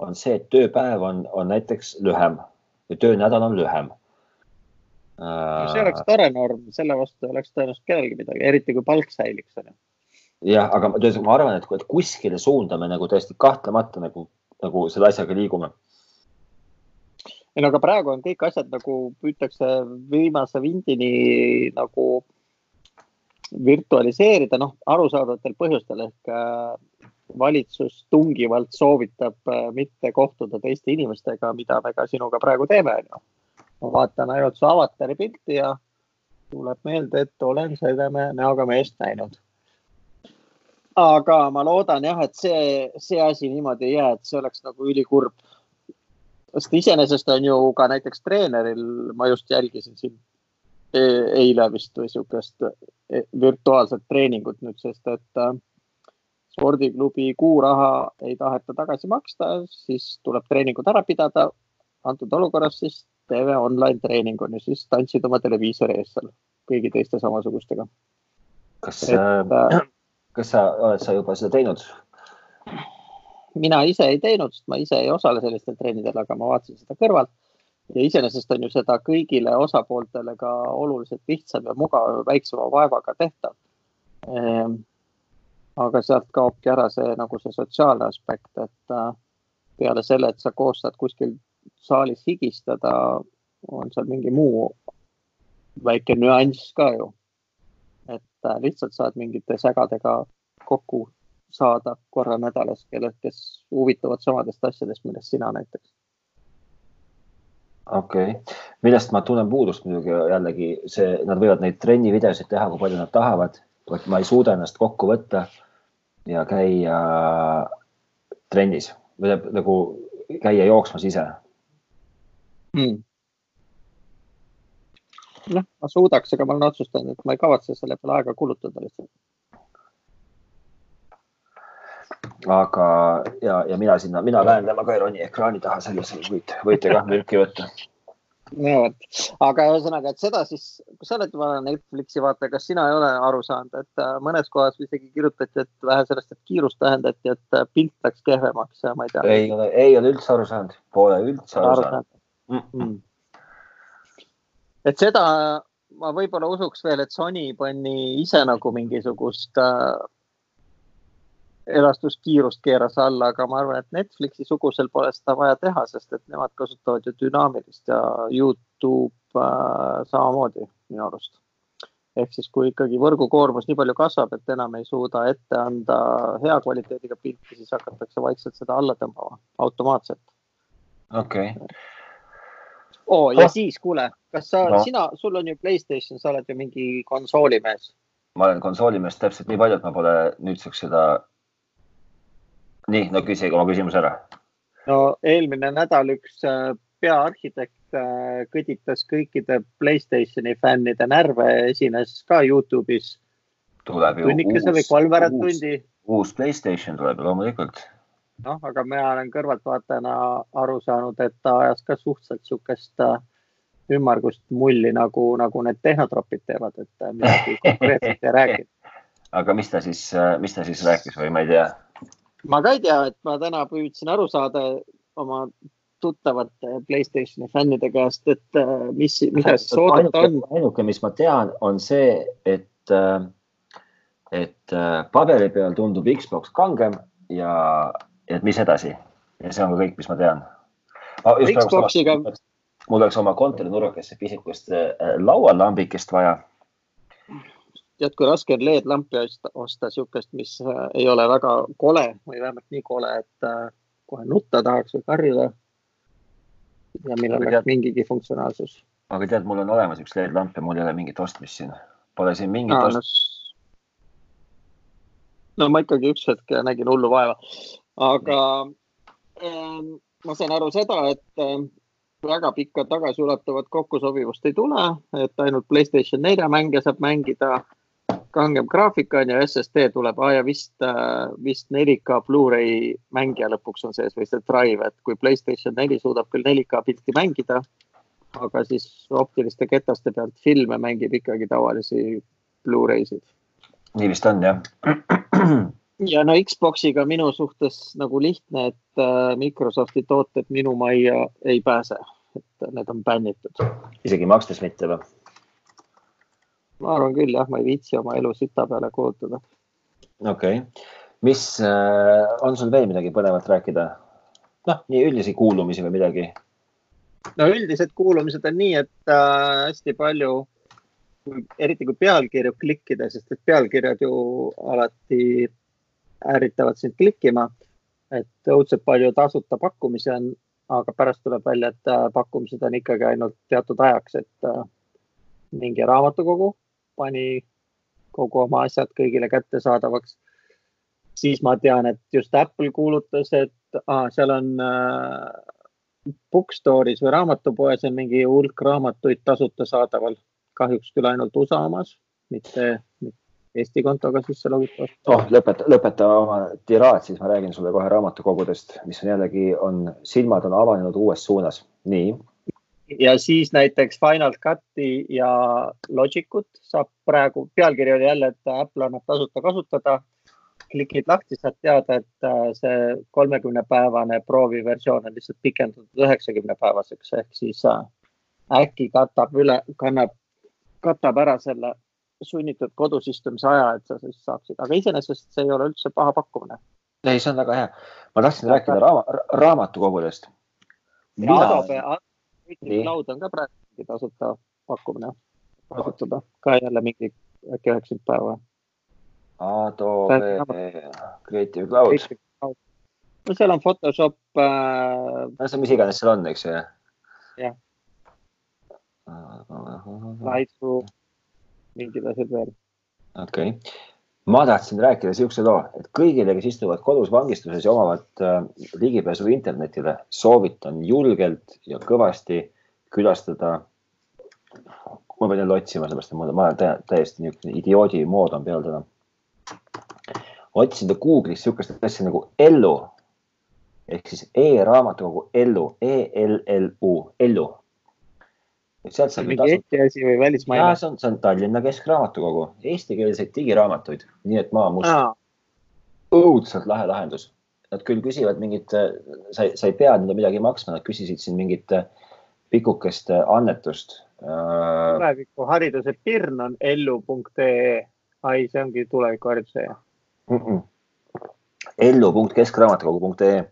on see, et tööpäev on, on näiteks lühem või töönädal on lühem no see oleks tore norm, selle vastu oleks tõenäoliselt kellelgi midagi, eriti kui palk säiliks, jah, aga ma arvan, et, et kuskile suunda me nagu tõesti kahtlemata nagu, nagu selle asjaga liigume. Ei no aga praegu on kõik asjad nagu püütakse viimase vindini nagu virtualiseerida, noh, arusaadavatel põhjustel ehk äh, valitsus tungivalt soovitab äh, mitte kohtuda teiste inimestega, mida me ka sinuga praegu teeme, onju ma vaatan ainult su avatari pilti ja tuleb meelde, et olen seda näoga meest näinud. aga ma loodan jah, et see, see asi niimoodi ei jää, et see oleks nagu ülikurb. Sest iseenesest on ju ka näiteks treeneril, ma just jälgisin siin e eile vist või sihukest e virtuaalset treeningut nüüd, sest et äh, spordiklubi kuuraha ei taheta tagasi maksta, siis tuleb treeningud ära pidada. antud olukorras siis TV online treening on ju, siis tantsid oma televiisori ees seal kõigi teiste samasugustega. kas äh, kas sa oled sa juba seda teinud? Mina ise ei teinud, sest ma ise ei osale sellistel trennidel, aga ma vaatasin seda kõrvalt ja iseenesest on ju seda kõigile osapooltele ka oluliselt lihtsam ja mugav, väiksema vaevaga tehtav ehm,. aga sealt kaobki ära see nagu see sotsiaalne aspekt, et äh, peale selle, et sa koostad kuskil saalis higistada, on seal mingi muu väike nüanss ka ju. et äh, lihtsalt saad mingite sägadega kokku saada korra nädalas, kellel, kes huvituvad samadest asjadest, millest sina näiteks. okei okay., millest ma tunnen puudust muidugi jällegi see, nad võivad neid trennivideosid teha, kui palju nad tahavad, et ma ei suuda ennast kokku võtta ja käia trennis või nagu käia jooksmas ise mm.. noh, ma suudaks, aga ma olen otsustanud, et ma ei kavatse selle peale aega kulutada lihtsalt. Aga ja, ja mina sinna, mina lähen temaga ei roni ekraani taha, selles võite, võite kah mürki võtta no vot, aga ühesõnaga, et seda siis, sa oled juba Netflixi vaata, kas sina ei ole aru saanud, et äh, mõnes kohas isegi kirjutati, et vähe sellest, et kiirust vähendati, et äh, pilt läks kehvemaks ja ma ei tea. ei ole, ei ole üldse aru saanud, pole üldse aru, aru saanud mm. -mm. et seda ma võib-olla usuks veel, et Sony pani ise nagu mingisugust äh, elastuskiirust keeras alla, aga ma arvan, et Netflixi sugusel pole seda vaja teha, sest et nemad kasutavad ju dünaamilist ja Youtube äh, samamoodi minu arust. ehk siis, kui ikkagi võrgukoormus nii palju kasvab, et enam ei suuda ette anda hea kvaliteediga pilti, siis hakatakse vaikselt seda alla tõmbama automaatselt. okei okay. oo, ja oh. siis kuule, kas sa no., sina, sul on ju Playstation, sa oled ju mingi konsoolimees. ma olen konsoolimees täpselt nii palju, et ma pole nüüdseks seda nii, no küsige oma küsimus ära. no eelmine nädal üks äh, peaarhitekt äh, kõditas kõikide Playstationi fännide närve, esines ka Youtube'is. tuleb ju tunnikese või kolmveerand tundi. uus Playstation tuleb loomulikult. noh, aga mina olen kõrvaltvaatajana aru saanud, et ta ajas ka suhteliselt niisugust äh, ümmargust mulli nagu, nagu need tehnotropid teevad, et midagi konkreetset ei rääkinud. aga mis ta siis, mis ta siis rääkis või ma ei tea ma ka ei tea, et ma täna püüdsin aru saada oma tuttavate Playstationi fännide käest, et äh, mis, siis oodata on. ainuke, mis ma tean, on see, et, äh, et äh, paberi peal tundub Xbox kangem ja et mis edasi ja see on ka kõik, mis ma tean. Xboxiga. mul oleks oma kontorinurgakesse pisikest laualambikest vaja tead, kui raske on LED-lampi osta, niisugust, mis äh, ei ole väga kole või vähemalt nii kole, et äh, kohe nutta tahaks või karjuda. ja millel oleks tead... mingigi funktsionaalsus. aga tead, mul on olemas üks LED-lamp ja mul ei ole mingit ostmist siin. Pole siin mingit Aa, ostmist. no ma ikkagi üks hetk nägin hullu vaeva, aga ähm, ma sain aru seda, et äh, väga pikka tagasiulatuvat kokkusobivust ei tule, et ainult Playstation nelja mänge saab mängida kangem graafika on ju, SSD tuleb ah, ja vist, äh, vist 4K Blu-ray mängija lõpuks on sees või see drive, et kui Playstation neli suudab küll 4K pilti mängida, aga siis optiliste ketaste pealt filme mängib ikkagi tavalisi Blu-raysid. nii vist on jah. ja no Xbox'iga minu suhtes nagu lihtne, et äh, Microsofti tooted minu majja ei pääse, et need on bännitud. isegi makstes mitte või? Ma arvan küll jah, ma ei viitsi oma elu sita peale kulutada. okei okay., mis äh, on sul veel midagi põnevat rääkida? noh, nii üldisi kuulumisi või midagi? no üldised kuulumised on nii, et äh, hästi palju, eriti kui pealkirju klikkida, sest et pealkirjad ju alati ärritavad sind klikkima. et õudselt palju tasuta pakkumisi on, aga pärast tuleb välja, et äh, pakkumised on ikkagi ainult teatud ajaks, et äh, mingi raamatukogu pani kogu oma asjad kõigile kättesaadavaks. siis ma tean, et just Apple kuulutas, et ah, seal on äh, bookstore'is või raamatupoes on mingi hulk raamatuid tasuta saadaval. kahjuks küll ainult USA omas, mitte, mitte Eesti kontoga sisse logitud. oh, lõpeta, lõpeta oma tiraad, siis ma räägin sulle kohe raamatukogudest, mis on jällegi on, silmad on avanenud uues suunas. nii ja siis näiteks Final Cut'i ja Logicut saab praegu, pealkiri oli jälle, et Apple annab tasuta kasutada. klikid lahti, saad teada, et äh, see kolmekümne päevane prooviversioon on lihtsalt pikendatud üheksakümne päevaseks ehk siis äh, äkki katab üle, kannab, katab ära selle sunnitud kodus istumise aja, et sa siis saaksid, aga iseenesest see ei ole üldse paha pakkumine. ei, see on väga hea. ma tahtsin rääkida raama, raamatukogudest. Adobe, Kõik laud on ka praegu tasuta pakkumine kasutada, ka jälle mingi äkki üheksakümmend päeva. Adobe Creative Cloud. no seal on Photoshop äh.... no see, mis iganes seal on, eks ju. jah. Lightroom, mingid asjad veel. okei okay., ma tahtsin rääkida siukse loo, et kõigile, kes istuvad kodus vangistuses ja omavad äh, ligipääsu internetile, soovitan julgelt ja kõvasti külastada. ma pean jälle otsima, sellepärast et ma olen täiesti niisugune idioodi mood on peal täna. otsisin Google'is sihukest asja nagu Ellu ehk siis e-raamatukogu Ellu, E-L-L-U, Ellu sealt saab. mingi Eesti asi või välismaine? see on, see on Tallinna Keskraamatukogu, eestikeelseid digiraamatuid, nii et maa must. õudselt lahe lahendus. Nad küll küsivad mingit, sa, sa ei pea nende midagi maksma, nad küsisid siin mingit pikukest annetust. tulevikuhariduse pirn on ellu.ee. ai, see ongi tulevikuhariduse mm -mm. ellu.keskraamatukogu.ee.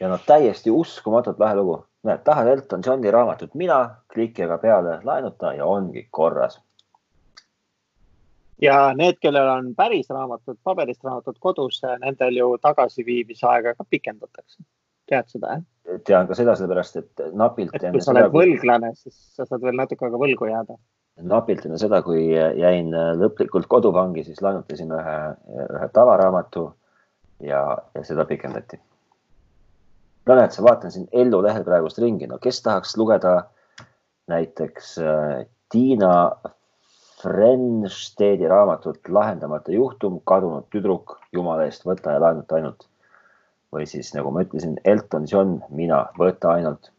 ja no täiesti uskumatult lahe lugu. Näed, tahad Elton Johni raamatut Mina, kliki aga peale, laenuta ja ongi korras ja need, kellel on päris raamatud, paberist raamatud kodus, nendel ju tagasiviimise aega ka pikendatakse. tead seda, jah? tean ka seda, sellepärast et napilt. et kui sa oled võlglane, siis sa saad veel natuke aega võlgu jääda. napilt enne seda, kui jäin lõplikult koduvangi, siis laenutasin ühe, ühe tavaraamatu ja, ja seda pikendati. No näed, sa vaatan siin Ellu lehel praegust ringi, no kes tahaks lugeda näiteks äh, Tiina Frenstedi raamatut Lahendamata juhtum, kadunud tüdruk, jumala eest võta ja laenuta ainult. või siis nagu ma ütlesin, Elton John, mina, võta ainult.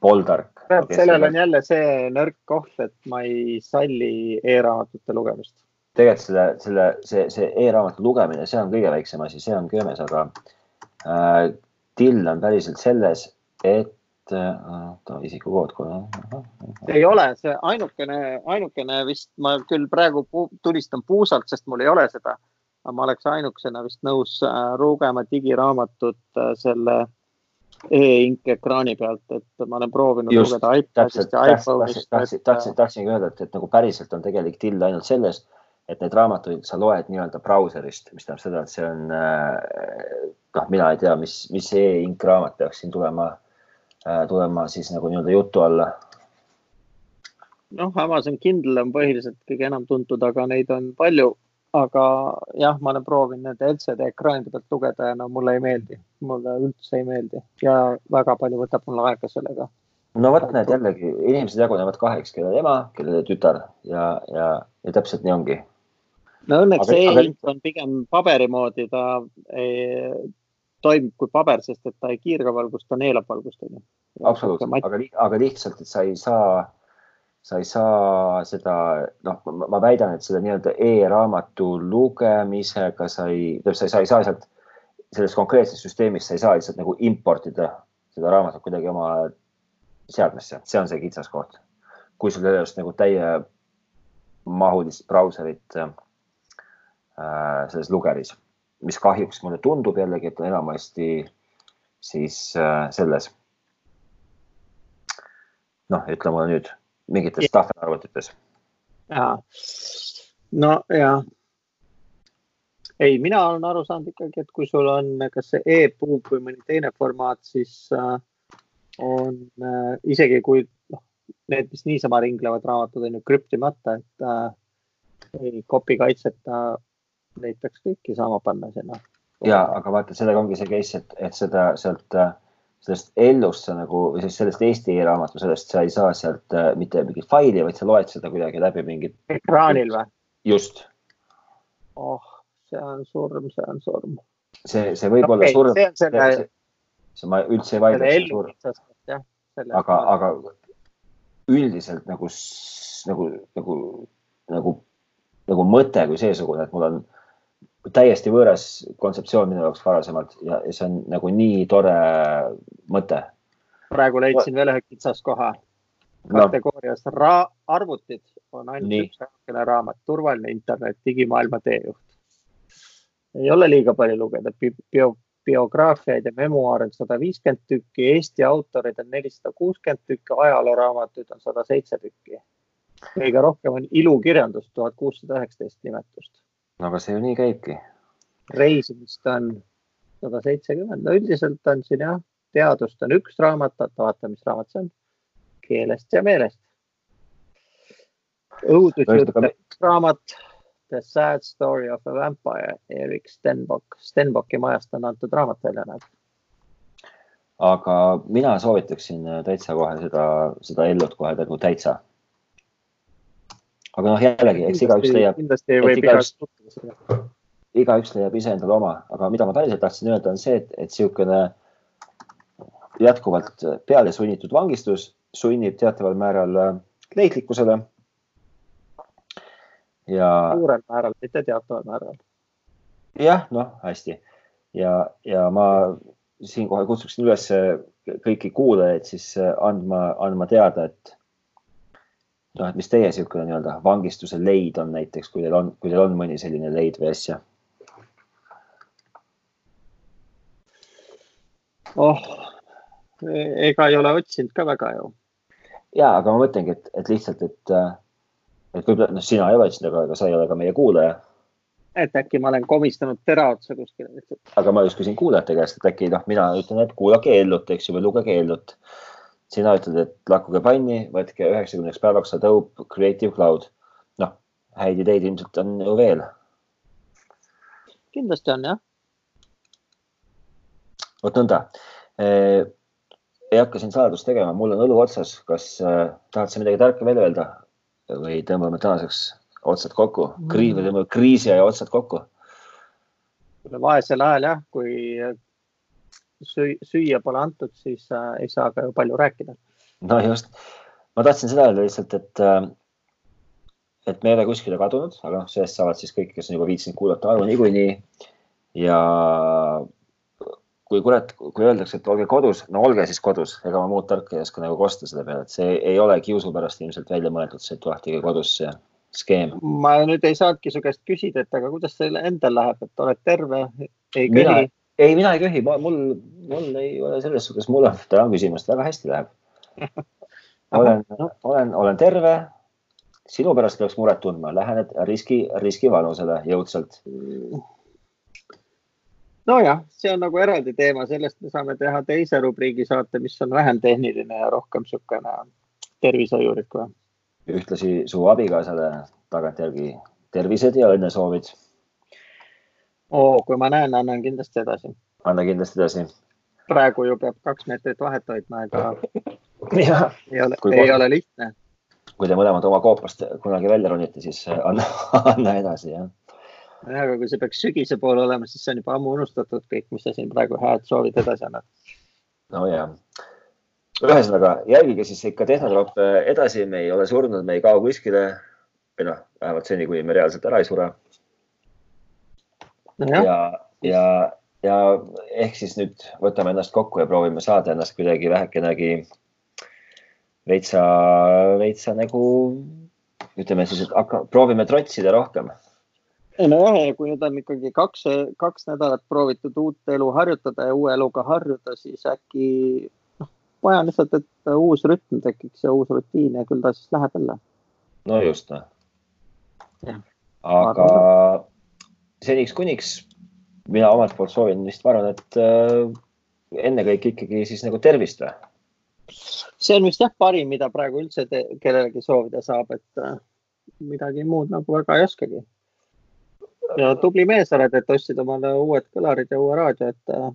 Poldark. sellel on jälle see nõrk koht, et ma ei salli e-raamatute lugemist. tegelikult selle, selle, see, see e-raamatu lugemine, see on kõige väiksem asi, see on köömes, aga till on päriselt selles, et oota, äh, isikukood kohe. ei ole, see ainukene, ainukene vist ma küll praegu tulistan puusalt, sest mul ei ole seda. aga ma oleks ainukesena vist nõus äh, lugema digiraamatut äh, selle e-ink ekraani pealt, et ma olen proovinud Just, lugeda iPadist ja iPhone'ist. tahtsin, tahtsin, tahtsingi öelda, et, et nagu päriselt on tegelik till ainult selles, et neid raamatuid sa loed nii-öelda brauserist, mis tähendab seda, et see on noh, mina ei tea, mis, mis e-ink raamat peaks siin tulema Äh, tulema siis nagu nii-öelda jutu alla? noh, Amazon Kindle on põhiliselt kõige enam tuntud, aga neid on palju. aga jah, ma olen proovinud nende LCD ekraanide pealt lugeda ja no mulle ei meeldi, mulle üldse ei meeldi ja väga palju võtab mul aega sellega. no vot, näed jällegi inimesed jagunevad kaheks, kellel ema, kellel tütar ja, ja, ja täpselt nii ongi no õnneks e-ink aga... on pigem paberi moodi, ta ei, toimib kui paber, sest et ta ei kiirga valgust, ta neelab valgust. absoluutselt, aga, aga lihtsalt, et sa ei saa, sa ei saa seda, noh, ma väidan, et selle nii-öelda e-raamatu lugemisega sa ei, sa ei, sa ei saa sealt sellest konkreetsest süsteemist, sa ei saa lihtsalt nagu importida seda raamatut kuidagi oma seadmesse, see on see kitsaskoht. kui sul ei ole just nagu täiemahulist brauserit äh, selles lugeris mis kahjuks mulle tundub jällegi, et on enamasti siis äh, selles. noh, ütle mulle nüüd mingites tahvelarvutites. ja, no ja. ei, mina olen aru saanud ikkagi, et kui sul on kas see e-puub või mõni teine formaat, siis äh, on äh, isegi kui noh, need, mis niisama ringlevad raamatud on ju krüptimata, et äh, ei kopi kaitseta neid peaks kõiki saama panna sinna. ja, aga vaata, sellega ongi see case, et, et seda sealt, sellest Ellust sa nagu või siis sellest Eesti e-raamatu, sellest sa ei saa sealt äh, mitte mingit faili, vaid sa loed seda kuidagi läbi mingit. ekraanil või? just. oh, see on surm, see on surm. see, see võib okay, olla surm. see on selle. see ma üldse ei vaidle. aga, aga üldiselt nagu, nagu, nagu, nagu, nagu mõte kui seesugune, et mul on täiesti võõras kontseptsioon minu jaoks varasemalt ja, ja see on nagu nii tore mõte. praegu leidsin veel ühe kitsaskoha kategoorias no. arvutid on ainult nii. üks ainukene raamat, turvaline internet, digimaailma teejuht. ei ole liiga palju lugeda bio, biograafiaid ja memuaare on sada viiskümmend tükki, Eesti autoreid on nelisada kuuskümmend tükki, ajalooraamatuid on sada seitse tükki. kõige rohkem on ilukirjandust, tuhat kuussada üheksateist nimetust aga see ju nii käibki. reisimist on sada seitsekümmend, no üldiselt on siin jah, teadust on üks raamat, vaata, mis raamat see on. keelest ja meelest. õudusjutt on üks raamat. The sad story of a vampire, Erik Stenbock, Stenbocki majast on antud raamat välja, näed aga mina soovitaksin täitsa kohe seda, seda Ellut kohe nagu täitsa aga noh, jällegi, eks igaüks leiab. kindlasti võib igaüks, igaüks leiab ise endale oma, aga mida ma päriselt tahtsin öelda, on see, et, et niisugune jätkuvalt peale sunnitud vangistus sunnib teataval määral äh, leidlikkusele. ja. suurel määral, mitte teataval määral. jah, noh, hästi ja, ja ma siinkohal kutsuksin üles kõiki kuulajaid siis andma, andma teada, et noh, et mis teie niisugune nii-öelda vangistuse leid on näiteks, kui teil on, kui teil on mõni selline leid või asja? oh, ega ei ole otsinud ka väga ju. ja, aga ma mõtlengi, et, et lihtsalt, et, et võib-olla noh, sina ei ole otsinud, aga, sa ei ole ka meie kuulaja. et äkki ma olen komistanud tera otsa kuskile aga ma just küsin kuulajate käest, et äkki noh, mina ütlen, et kuulake Ellut, eks ju, või lugege Ellut sina ütled, et lakkuge panni, võtke üheksakümneks päevaks Adobe Creative Cloud. noh, häid ideid ilmselt on ju veel. kindlasti on jah. vot nõnda. ei hakka siin saladust tegema, mul on õlu otsas, kas äh, tahad sa midagi tarka veel öelda või tõmbame tänaseks otsad kokku mm., kriisi, tõmbame kriisi aja otsad kokku? vaesel ajal jah, kui süüa pole antud, siis äh, ei saa ka ju palju rääkida. no just, ma tahtsin seda öelda lihtsalt, et äh, et me ei ole kuskile kadunud, aga noh, sellest saavad siis kõik, kes on juba viitsinud kuulata, aru niikuinii. ja kui kurat, kui öeldakse, et olge kodus, no olge siis kodus, ega ma muud tarka ei oska nagu kosta selle peale, et see ei ole kiusu pärast ilmselt välja mõeldud, see, et lahtige kodus see skeem. ma nüüd ei saanudki su käest küsida, et aga kuidas teil endal läheb, et oled terve, ei köhi? Ei, mina ei köhi, mul, mul ei ole selles suhtes, mul on, tänan küsimast, väga hästi läheb. olen, olen, olen terve. sinu pärast peaks muret tundma, lähened riski, riskivanusele jõudsalt. nojah, see on nagu eraldi teema, sellest me saame teha teise rubriigi saate, mis on vähem tehniline ja rohkem niisugune tervishoiulik või. ühtlasi su abikaasale tagantjärgi tervised ja õnnesoovid oo, kui ma näen, annan kindlasti edasi. anna kindlasti edasi. praegu ju peab kaks meetrit vahet hoidma, ega ei ole, ei ole lihtne. kui te mõlemad oma koopast kunagi välja ronite, siis anna, anna edasi, jah. jah, aga kui see peaks sügise poole olema, siis see on juba ammu unustatud kõik, mis sa siin praegu head soovid edasi annad. no ja. ühesõnaga jälgige siis ikka Tehnotroppe edasi, me ei ole surnud, me ei kao kuskile. või noh, vähemalt seni, kuni me reaalselt ära ei sure ja, ja, ja, ja ehk siis nüüd võtame ennast kokku ja proovime saada ennast kuidagi vähekenegi veitsa, veitsa nagu ütleme siis, et hakka, proovime trotsida rohkem. nojah, ja kui nüüd on ikkagi kaks, kaks nädalat proovitud uut elu harjutada ja uue eluga harjuda, siis äkki noh, vaja on lihtsalt, et uus rütm tekiks ja uus rutiin ja küll ta siis läheb jälle. no just noh. aga seniks kuniks mina omalt poolt soovin vist, ma arvan, et äh, ennekõike ikkagi siis nagu tervist või? see on vist jah, parim, mida praegu üldse kellelegi soovida saab, et äh, midagi muud nagu väga ei oskagi. ja tubli mees oled, et ostsid omale uued kõlarid ja uue raadio, et äh,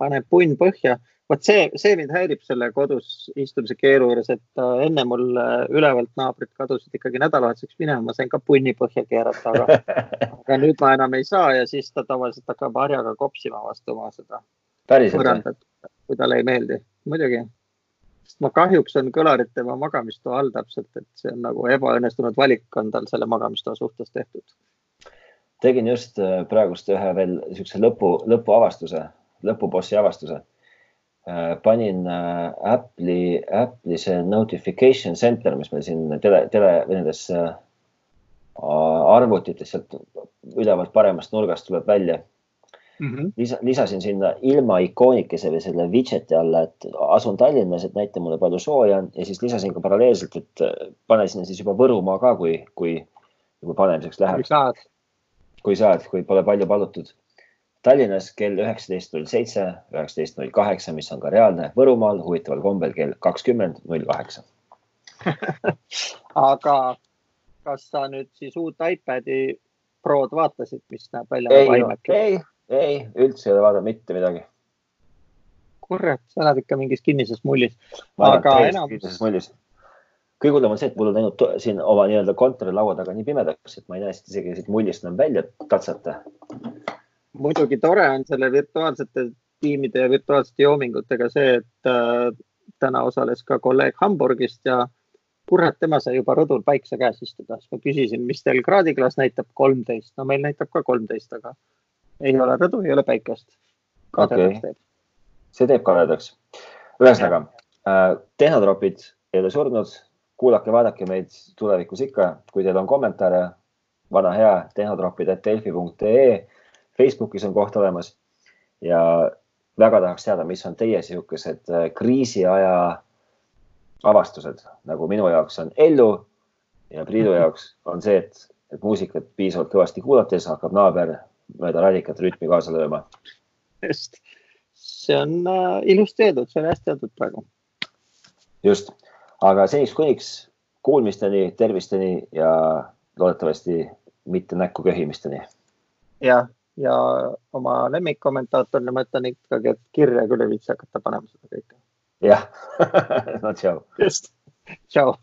pane punn põhja vot see, see mind häirib selle kodus istumise keeru juures, et äh, enne mul äh, ülevalt naabrid kadusid ikkagi nädalavahetuseks minema, ma sain ka punni põhja keerata, aga, aga nüüd ma enam ei saa ja siis ta tavaliselt hakkab harjaga kopsima vastu oma seda põrandat, kui talle ei meeldi, muidugi. sest ma kahjuks on kõlarid tema magamistoa all täpselt, et see on nagu ebaõnnestunud valik on tal selle magamistoa suhtes tehtud. tegin just äh, praegust ühe veel niisuguse lõpu, lõpuavastuse, lõpubossi avastuse panin äh, Apple'i, Apple'i see notification center, mis meil siin tele, tele või nendes äh, arvutites sealt ülevalt paremast nurgast tuleb välja mm. -hmm. lisa, lisasin sinna ilma ikoonikese või selle widget'i alla, et asun Tallinnas, et näita mulle palju sooja on ja siis lisasin ka paralleelselt, et pane sinna siis juba Võrumaa ka, kui, kui, kui panemiseks läheb. kui saad. kui saad, kui pole palju palutud Tallinnas kell üheksateist null seitse, üheksateist null kaheksa, mis on ka reaalne. Võrumaal huvitaval kombel kell kakskümmend null kaheksa. aga kas sa nüüd siis uut iPad'i Prod vaatasid, mis näeb välja ei, nagu ei, ei, üldse ei ole vaadanud mitte midagi. kurat, sa elad ikka mingis kinnises mullis. aga enam. kinnises mullis. kõige hullem on see, et mul on läinud siin oma nii-öelda kontorilaua taga nii pimedaks, et ma ei näe siit isegi siit mullist enam välja tatsata muidugi tore on selle virtuaalsete tiimide ja virtuaalsete joomingutega see, et äh, täna osales ka kolleeg Hamburgist ja kurat, tema sai juba rõdul päikse käes istuda, siis ma küsisin, mis teil kraadiklaas näitab, kolmteist, no meil näitab ka kolmteist, aga ei ole rõdu, ei ole päikest. Okay. see teeb kadedaks. ühesõnaga äh, tehnotropid ei ole surnud, kuulake, vaadake meid tulevikus ikka, kui teil on kommentaare, vana hea tehnotropid.delfi.ee. Facebookis on koht olemas ja väga tahaks teada, mis on teie sihukesed äh, kriisiaja avastused, nagu minu jaoks on Ellu ja Priidu jaoks on see, et, et muusikat piisavalt kõvasti kuulates hakkab naaber mööda radikat rütmi kaasa lööma. just, see on äh, ilusti öeldud, see on hästi öeldud praegu. just, aga seniks kuniks kuulmisteni, tervisteni ja loodetavasti mitte näkku köhimisteni. jah, ja oma lemmikkommentaatorile ma ütlen ikkagi, et kirja küll ei viitsi hakata panema seda kõike. jah no tšau. just, tšau